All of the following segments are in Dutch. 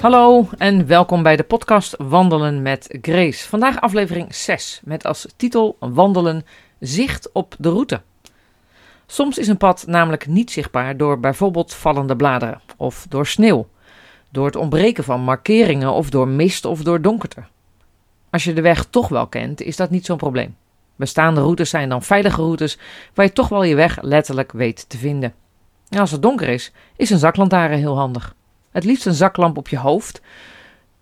Hallo en welkom bij de podcast Wandelen met Grace. Vandaag aflevering 6 met als titel Wandelen zicht op de route. Soms is een pad namelijk niet zichtbaar door bijvoorbeeld vallende bladeren of door sneeuw, door het ontbreken van markeringen of door mist of door donkerte. Als je de weg toch wel kent, is dat niet zo'n probleem. Bestaande routes zijn dan veilige routes waar je toch wel je weg letterlijk weet te vinden. En als het donker is, is een zaklantaarn heel handig. Het liefst een zaklamp op je hoofd.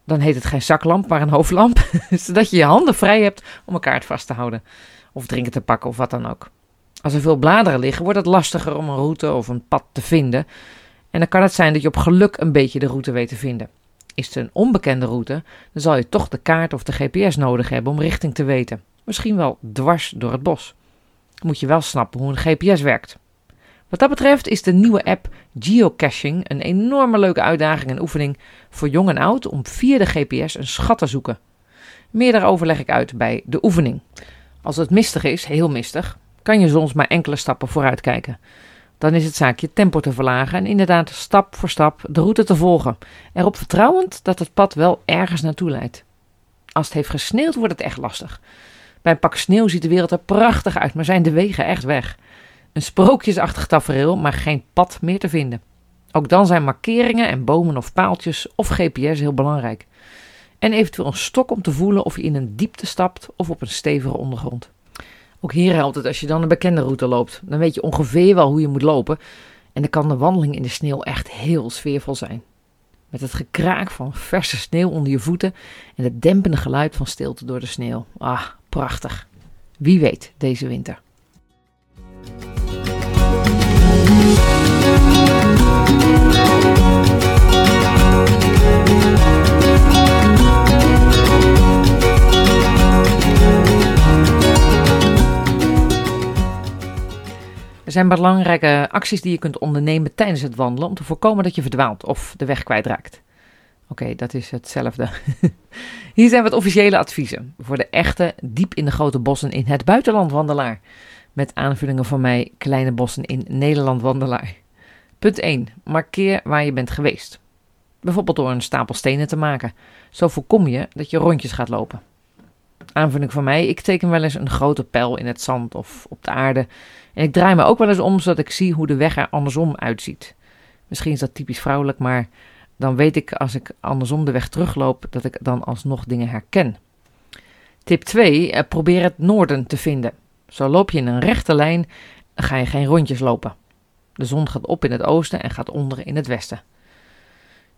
Dan heet het geen zaklamp, maar een hoofdlamp. Zodat je je handen vrij hebt om een kaart vast te houden. Of drinken te pakken of wat dan ook. Als er veel bladeren liggen, wordt het lastiger om een route of een pad te vinden. En dan kan het zijn dat je op geluk een beetje de route weet te vinden. Is het een onbekende route, dan zal je toch de kaart of de GPS nodig hebben om richting te weten. Misschien wel dwars door het bos. Moet je wel snappen hoe een GPS werkt. Wat dat betreft is de nieuwe app Geocaching een enorme leuke uitdaging en oefening voor jong en oud om via de GPS een schat te zoeken. Meer daarover leg ik uit bij de oefening. Als het mistig is, heel mistig, kan je soms maar enkele stappen vooruit kijken. Dan is het zaak je tempo te verlagen en inderdaad stap voor stap de route te volgen, erop vertrouwend dat het pad wel ergens naartoe leidt. Als het heeft gesneeuwd, wordt het echt lastig. Bij een pak sneeuw ziet de wereld er prachtig uit, maar zijn de wegen echt weg. Een sprookjesachtig tafereel, maar geen pad meer te vinden. Ook dan zijn markeringen en bomen of paaltjes of GPS heel belangrijk. En eventueel een stok om te voelen of je in een diepte stapt of op een stevige ondergrond. Ook hier helpt het als je dan een bekende route loopt. Dan weet je ongeveer wel hoe je moet lopen. En dan kan de wandeling in de sneeuw echt heel sfeervol zijn. Met het gekraak van verse sneeuw onder je voeten en het dempende geluid van stilte door de sneeuw. Ah, prachtig. Wie weet deze winter. Zijn belangrijke acties die je kunt ondernemen tijdens het wandelen om te voorkomen dat je verdwaalt of de weg kwijtraakt. Oké, dat is hetzelfde. Hier zijn wat officiële adviezen voor de echte, diep in de grote bossen in het buitenland wandelaar. Met aanvullingen van mij, kleine bossen in Nederland wandelaar. Punt 1. Markeer waar je bent geweest. Bijvoorbeeld door een stapel stenen te maken. Zo voorkom je dat je rondjes gaat lopen. Aanvulling van mij, ik teken wel eens een grote pijl in het zand of op de aarde. En ik draai me ook wel eens om zodat ik zie hoe de weg er andersom uitziet. Misschien is dat typisch vrouwelijk, maar dan weet ik als ik andersom de weg terugloop dat ik dan alsnog dingen herken. Tip 2. Eh, probeer het noorden te vinden. Zo loop je in een rechte lijn, ga je geen rondjes lopen. De zon gaat op in het oosten en gaat onder in het westen.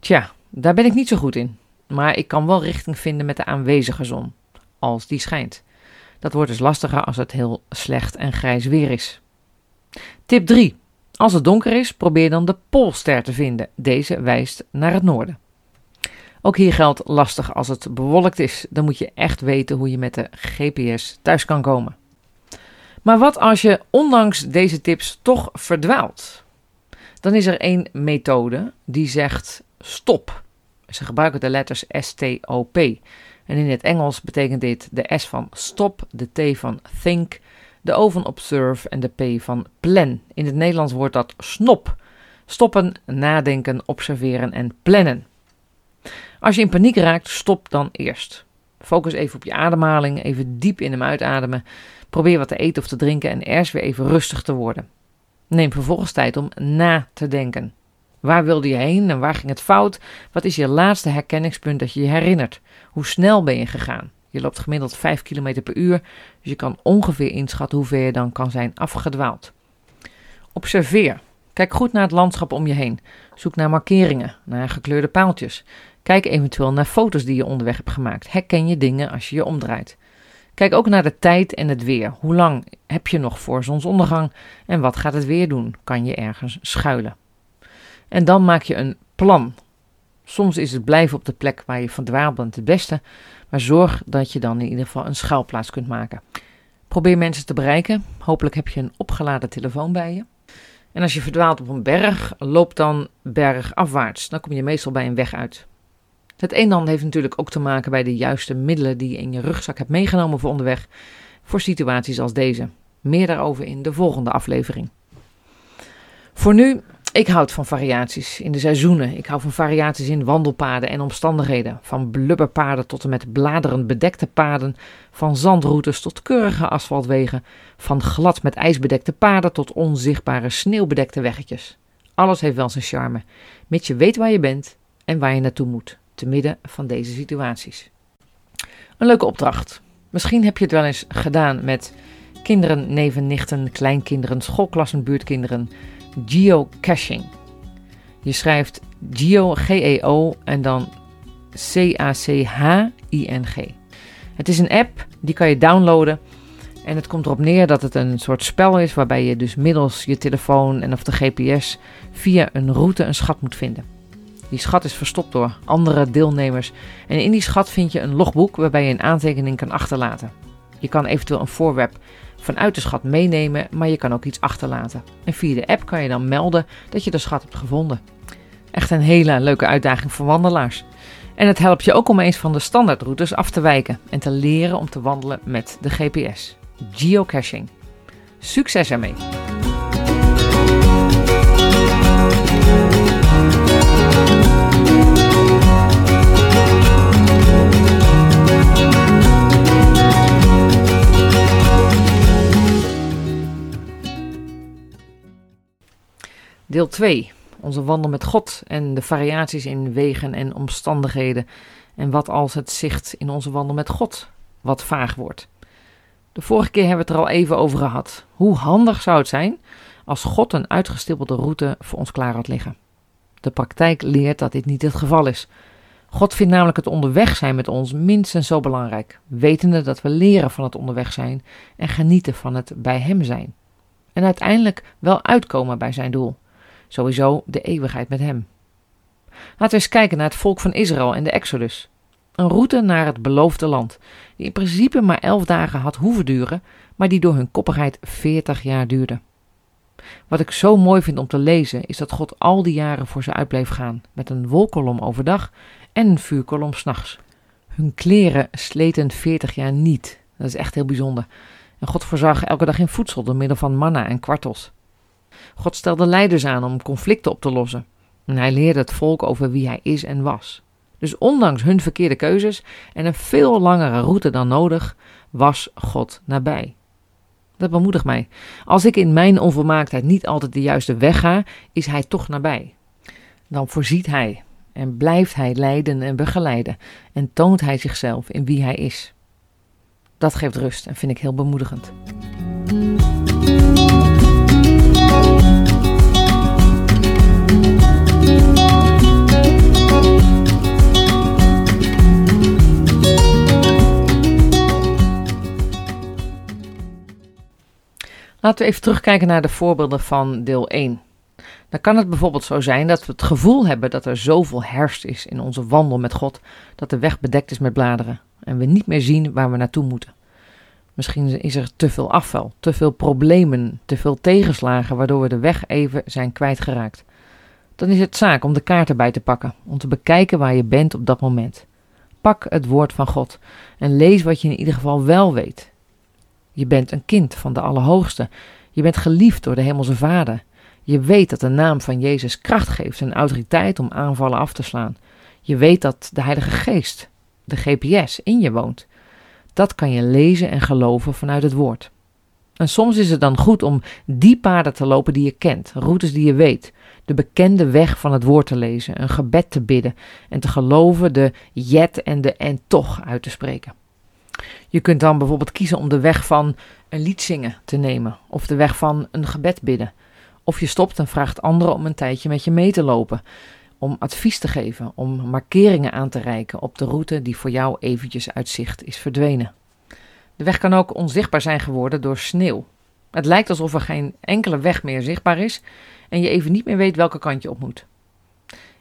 Tja, daar ben ik niet zo goed in. Maar ik kan wel richting vinden met de aanwezige zon, als die schijnt. Dat wordt dus lastiger als het heel slecht en grijs weer is. Tip 3. Als het donker is, probeer dan de Poolster te vinden. Deze wijst naar het noorden. Ook hier geldt lastig als het bewolkt is. Dan moet je echt weten hoe je met de GPS thuis kan komen. Maar wat als je ondanks deze tips toch verdwaalt? Dan is er één methode die zegt stop. Ze gebruiken de letters S-T-O-P. En in het Engels betekent dit de S van stop, de T van think, de O van observe en de P van plan. In het Nederlands wordt dat snop. Stoppen, nadenken, observeren en plannen. Als je in paniek raakt, stop dan eerst. Focus even op je ademhaling, even diep in hem uitademen. Probeer wat te eten of te drinken en eerst weer even rustig te worden. Neem vervolgens tijd om na te denken. Waar wilde je heen en waar ging het fout? Wat is je laatste herkenningspunt dat je je herinnert? Hoe snel ben je gegaan? Je loopt gemiddeld 5 km per uur, dus je kan ongeveer inschatten hoe ver je dan kan zijn afgedwaald. Observeer. Kijk goed naar het landschap om je heen. Zoek naar markeringen, naar gekleurde paaltjes. Kijk eventueel naar foto's die je onderweg hebt gemaakt. Herken je dingen als je je omdraait. Kijk ook naar de tijd en het weer. Hoe lang heb je nog voor zonsondergang en wat gaat het weer doen? Kan je ergens schuilen? En dan maak je een plan. Soms is het blijven op de plek waar je verdwaald bent het beste, maar zorg dat je dan in ieder geval een schuilplaats kunt maken. Probeer mensen te bereiken. Hopelijk heb je een opgeladen telefoon bij je. En als je verdwaalt op een berg, loop dan bergafwaarts. Dan kom je meestal bij een weg uit. Het een dan heeft natuurlijk ook te maken bij de juiste middelen die je in je rugzak hebt meegenomen voor onderweg voor situaties als deze. Meer daarover in de volgende aflevering. Voor nu Ik houd van variaties in de seizoenen. Ik hou van variaties in wandelpaden en omstandigheden. Van blubberpaden tot en met bladeren bedekte paden. Van zandroutes tot keurige asfaltwegen. Van glad met ijs bedekte paden tot onzichtbare sneeuwbedekte weggetjes. Alles heeft wel zijn charme, mits je weet waar je bent en waar je naartoe moet, te midden van deze situaties. Een leuke opdracht. Misschien heb je het wel eens gedaan met kinderen, neven, nichten, kleinkinderen, schoolklassen, buurtkinderen geocaching. Je schrijft geo, G-E-O en dan C-A-C-H-I-N-G. Het is een app, die kan je downloaden. En het komt erop neer dat het een soort spel is waarbij je dus middels je telefoon en of de GPS via een route een schat moet vinden. Die schat is verstopt door andere deelnemers en in die schat vind je een logboek waarbij je een aantekening kan achterlaten. Je kan eventueel een voorwerp vanuit de schat meenemen, maar je kan ook iets achterlaten. En via de app kan je dan melden dat je de schat hebt gevonden. Echt een hele leuke uitdaging voor wandelaars. En het helpt je ook om eens van de standaardroutes af te wijken en te leren om te wandelen met de GPS. Geocaching. Succes ermee! Deel 2. Onze wandel met God en de variaties in wegen en omstandigheden. En wat als het zicht in onze wandel met God wat vaag wordt. De vorige keer hebben we het er al even over gehad. Hoe handig zou het zijn als God een uitgestippelde route voor ons klaar had liggen? De praktijk leert dat dit niet het geval is. God vindt namelijk het onderweg zijn met ons minstens zo belangrijk, wetende dat we leren van het onderweg zijn en genieten van het bij Hem zijn. En uiteindelijk wel uitkomen bij zijn doel. Sowieso de eeuwigheid met hem. Laten we eens kijken naar het volk van Israël en de Exodus. Een route naar het beloofde land, die in principe maar elf dagen had hoeven duren, maar die door hun koppigheid veertig jaar duurde. Wat ik zo mooi vind om te lezen, is dat God al die jaren voor ze uit bleef gaan, met een wolkolom overdag en een vuurkolom s'nachts. Hun kleren sleten veertig jaar niet. Dat is echt heel bijzonder. En God voorzag elke dag in voedsel door middel van manna en kwartels. God stelde leiders aan om conflicten op te lossen. En hij leerde het volk over wie hij is en was. Dus ondanks hun verkeerde keuzes en een veel langere route dan nodig, was God nabij. Dat bemoedigt mij. Als ik in mijn onvolmaaktheid niet altijd de juiste weg ga, is Hij toch nabij. Dan voorziet Hij en blijft Hij leiden en begeleiden en toont Hij zichzelf in wie Hij is. Dat geeft rust en vind ik heel bemoedigend. Laten we even terugkijken naar de voorbeelden van deel 1. Dan kan het bijvoorbeeld zo zijn dat we het gevoel hebben dat er zoveel herfst is in onze wandel met God, dat de weg bedekt is met bladeren en we niet meer zien waar we naartoe moeten. Misschien is er te veel afval, te veel problemen, te veel tegenslagen, waardoor we de weg even zijn kwijtgeraakt. Dan is het zaak om de kaart erbij te pakken, om te bekijken waar je bent op dat moment. Pak het woord van God en lees wat je in ieder geval wel weet. Je bent een kind van de Allerhoogste. Je bent geliefd door de Hemelse Vader. Je weet dat de naam van Jezus kracht geeft en autoriteit om aanvallen af te slaan. Je weet dat de Heilige Geest, de GPS, in je woont. Dat kan je lezen en geloven vanuit het woord. En soms is het dan goed om die paden te lopen die je kent, routes die je weet, de bekende weg van het woord te lezen, een gebed te bidden en te geloven de jet en de en toch uit te spreken. Je kunt dan bijvoorbeeld kiezen om de weg van een lied zingen te nemen, of de weg van een gebed bidden. Of je stopt en vraagt anderen om een tijdje met je mee te lopen, om advies te geven, om markeringen aan te reiken op de route die voor jou eventjes uit zicht is verdwenen. De weg kan ook onzichtbaar zijn geworden door sneeuw. Het lijkt alsof er geen enkele weg meer zichtbaar is en je even niet meer weet welke kant je op moet.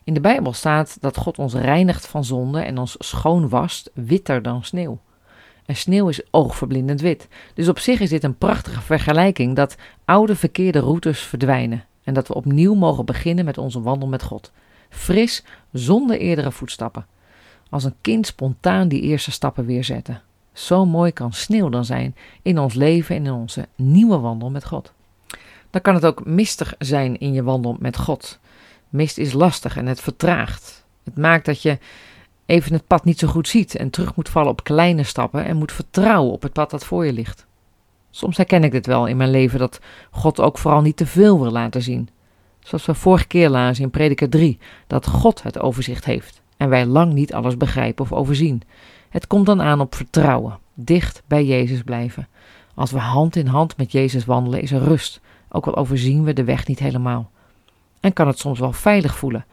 In de Bijbel staat dat God ons reinigt van zonde en ons schoon wast, witter dan sneeuw. En sneeuw is oogverblindend wit. Dus op zich is dit een prachtige vergelijking dat oude verkeerde routes verdwijnen en dat we opnieuw mogen beginnen met onze wandel met God. Fris, zonder eerdere voetstappen. Als een kind spontaan die eerste stappen weer zetten. Zo mooi kan sneeuw dan zijn in ons leven en in onze nieuwe wandel met God. Dan kan het ook mistig zijn in je wandel met God. Mist is lastig en het vertraagt. Het maakt dat je even het pad niet zo goed ziet en terug moet vallen op kleine stappen en moet vertrouwen op het pad dat voor je ligt. Soms herken ik dit wel in mijn leven dat God ook vooral niet te veel wil laten zien. Zoals we vorige keer lazen in Prediker 3, dat God het overzicht heeft en wij lang niet alles begrijpen of overzien. Het komt dan aan op vertrouwen, dicht bij Jezus blijven. Als we hand in hand met Jezus wandelen, is er rust, ook al overzien we de weg niet helemaal. En kan het soms wel veilig voelen.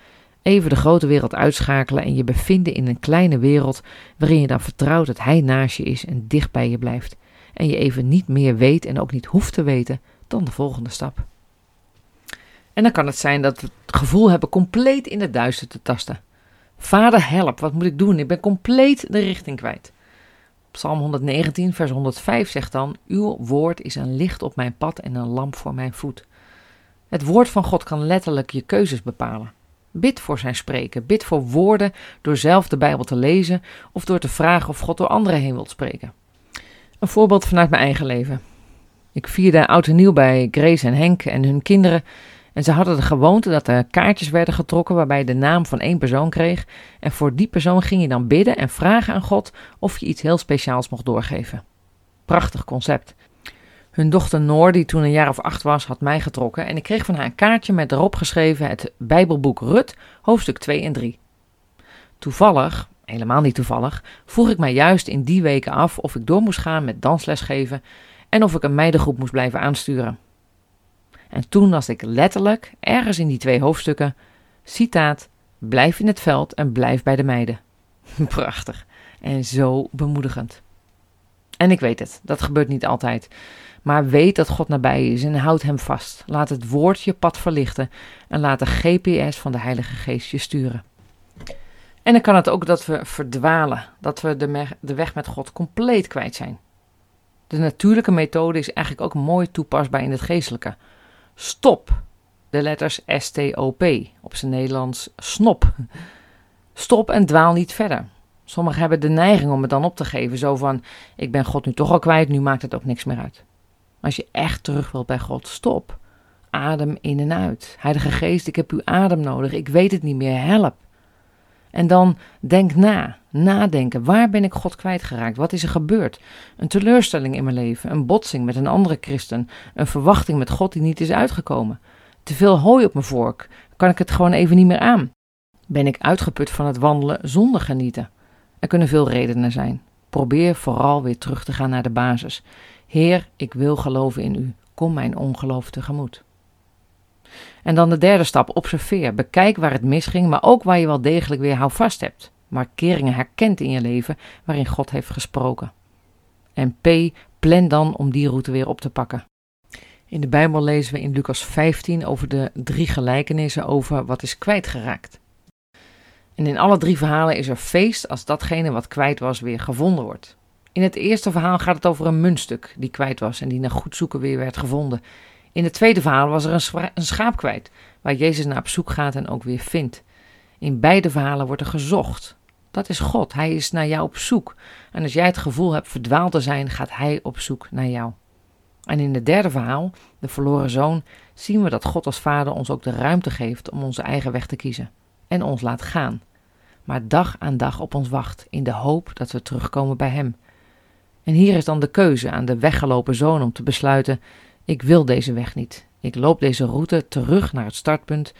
Even de grote wereld uitschakelen en je bevinden in een kleine wereld waarin je dan vertrouwt dat Hij naast je is en dicht bij je blijft. En je even niet meer weet en ook niet hoeft te weten dan de volgende stap. En dan kan het zijn dat we het gevoel hebben compleet in het duister te tasten. Vader, help, wat moet ik doen? Ik ben compleet de richting kwijt. Psalm 119, vers 105 zegt dan: Uw woord is een licht op mijn pad en een lamp voor mijn voet. Het woord van God kan letterlijk je keuzes bepalen. Bid voor zijn spreken. Bid voor woorden door zelf de Bijbel te lezen of door te vragen of God door anderen heen wilt spreken. Een voorbeeld vanuit mijn eigen leven. Ik vierde oud en nieuw bij Grace en Henk en hun kinderen. En ze hadden de gewoonte dat er kaartjes werden getrokken waarbij je de naam van één persoon kreeg. En voor die persoon ging je dan bidden en vragen aan God of je iets heel speciaals mocht doorgeven. Prachtig concept. Hun dochter Noor, die toen een jaar of acht was, had mij getrokken en ik kreeg van haar een kaartje met erop geschreven het Bijbelboek Rut, hoofdstuk 2 en 3. Toevallig, helemaal niet toevallig, vroeg ik mij juist in die weken af of ik door moest gaan met dansles geven en of ik een meidengroep moest blijven aansturen. En toen las ik letterlijk, ergens in die twee hoofdstukken, citaat, blijf in het veld en blijf bij de meiden. Prachtig en zo bemoedigend. En ik weet het, dat gebeurt niet altijd. Maar weet dat God nabij is en houd hem vast. Laat het woord je pad verlichten en laat de GPS van de Heilige Geest je sturen. En dan kan het ook dat we verdwalen, dat we de, weg met God compleet kwijt zijn. De natuurlijke methode is eigenlijk ook mooi toepasbaar in het geestelijke. Stop, de letters S-T-O-P, op zijn Nederlands snop. Stop en dwaal niet verder. Sommigen hebben de neiging om het dan op te geven, zo van: Ik ben God nu toch al kwijt, nu maakt het ook niks meer uit. Als je echt terug wilt bij God, stop. Adem in en uit. Heilige Geest, ik heb uw adem nodig. Ik weet het niet meer. Help. En dan denk na. Nadenken. Waar ben ik God kwijtgeraakt? Wat is er gebeurd? Een teleurstelling in mijn leven. Een botsing met een andere christen. Een verwachting met God die niet is uitgekomen. Te veel hooi op mijn vork. Kan ik het gewoon even niet meer aan? Ben ik uitgeput van het wandelen zonder genieten? Er kunnen veel redenen zijn. Probeer vooral weer terug te gaan naar de basis. Heer, ik wil geloven in u. Kom mijn ongeloof tegemoet. En dan de derde stap, observeer. Bekijk waar het misging, maar ook waar je wel degelijk weer houvast hebt. Markeringen herkent in je leven waarin God heeft gesproken. En P, plan dan om die route weer op te pakken. In de Bijbel lezen we in Lucas 15 over de drie gelijkenissen over wat is kwijtgeraakt. En in alle drie verhalen is er feest als datgene wat kwijt was weer gevonden wordt. In het eerste verhaal gaat het over een muntstuk die kwijt was en die na goed zoeken weer werd gevonden. In het tweede verhaal was er een, schaap kwijt, waar Jezus naar op zoek gaat en ook weer vindt. In beide verhalen wordt er gezocht. Dat is God, Hij is naar jou op zoek. En als jij het gevoel hebt verdwaald te zijn, gaat Hij op zoek naar jou. En in het derde verhaal, de verloren zoon, zien we dat God als Vader ons ook de ruimte geeft om onze eigen weg te kiezen en ons laat gaan. Maar dag aan dag op ons wacht, in de hoop dat we terugkomen bij Hem. En hier is dan de keuze aan de weggelopen zoon om te besluiten: ik wil deze weg niet. Ik loop deze route terug naar het startpunt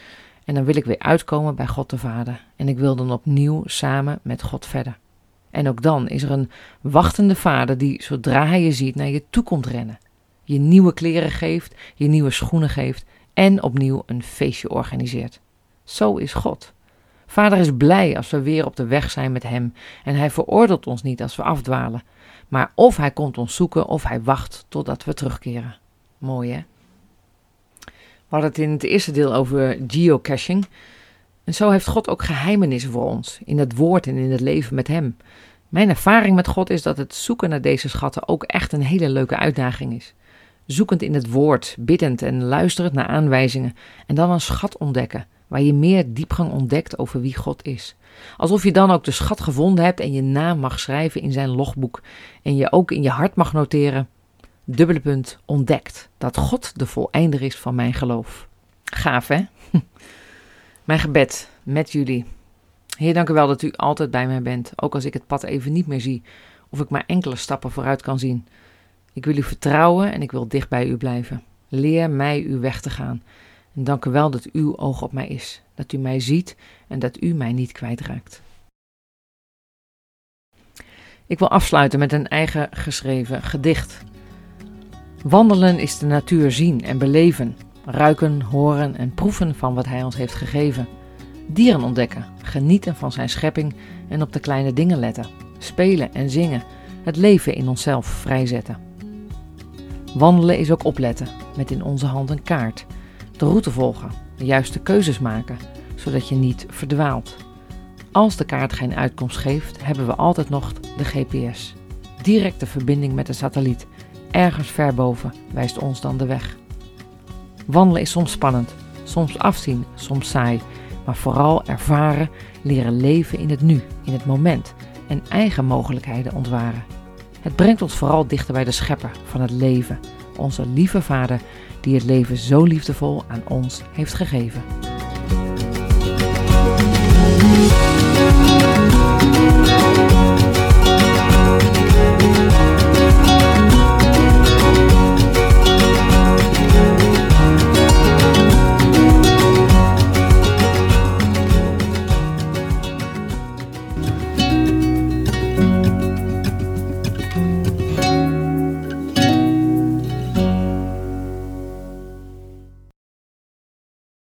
en dan wil ik weer uitkomen bij God de Vader. En ik wil dan opnieuw samen met God verder. En ook dan is er een wachtende vader die, zodra hij je ziet, naar je toe komt rennen. Je nieuwe kleren geeft, je nieuwe schoenen geeft en opnieuw een feestje organiseert. Zo is God. Vader is blij als we weer op de weg zijn met Hem en Hij veroordeelt ons niet als we afdwalen. Maar of Hij komt ons zoeken of Hij wacht totdat we terugkeren. Mooi hè? We hadden het in het eerste deel over geocaching. En zo heeft God ook geheimenissen voor ons, in het woord en in het leven met Hem. Mijn ervaring met God is dat het zoeken naar deze schatten ook echt een hele leuke uitdaging is. Zoekend in het woord, biddend en luisterend naar aanwijzingen en dan een schat ontdekken waar je meer diepgang ontdekt over wie God is. Alsof je dan ook de schat gevonden hebt en je naam mag schrijven in zijn logboek en je ook in je hart mag noteren: dubbele punt, ontdekt dat God de voleinder is van mijn geloof. Gaaf hè? Mijn gebed met jullie. Heer, dank u wel dat u altijd bij mij bent, ook als ik het pad even niet meer zie of ik maar enkele stappen vooruit kan zien. Ik wil u vertrouwen en ik wil dicht bij u blijven. Leer mij uw weg te gaan. En dank u wel dat uw oog op mij is, dat u mij ziet en dat u mij niet kwijtraakt. Ik wil afsluiten met een eigen geschreven gedicht. Wandelen is de natuur zien en beleven, ruiken, horen en proeven van wat Hij ons heeft gegeven. Dieren ontdekken, genieten van Zijn schepping en op de kleine dingen letten, spelen en zingen, het leven in onszelf vrijzetten. Wandelen is ook opletten, met in onze hand een kaart, de route volgen, de juiste keuzes maken, zodat je niet verdwaalt. Als de kaart geen uitkomst geeft, hebben we altijd nog de GPS. Directe verbinding met de satelliet, ergens ver boven, wijst ons dan de weg. Wandelen is soms spannend, soms afzien, soms saai, maar vooral ervaren, leren leven in het nu, in het moment en eigen mogelijkheden ontwaren. Het brengt ons vooral dichter bij de schepper van het leven, onze lieve Vader die het leven zo liefdevol aan ons heeft gegeven.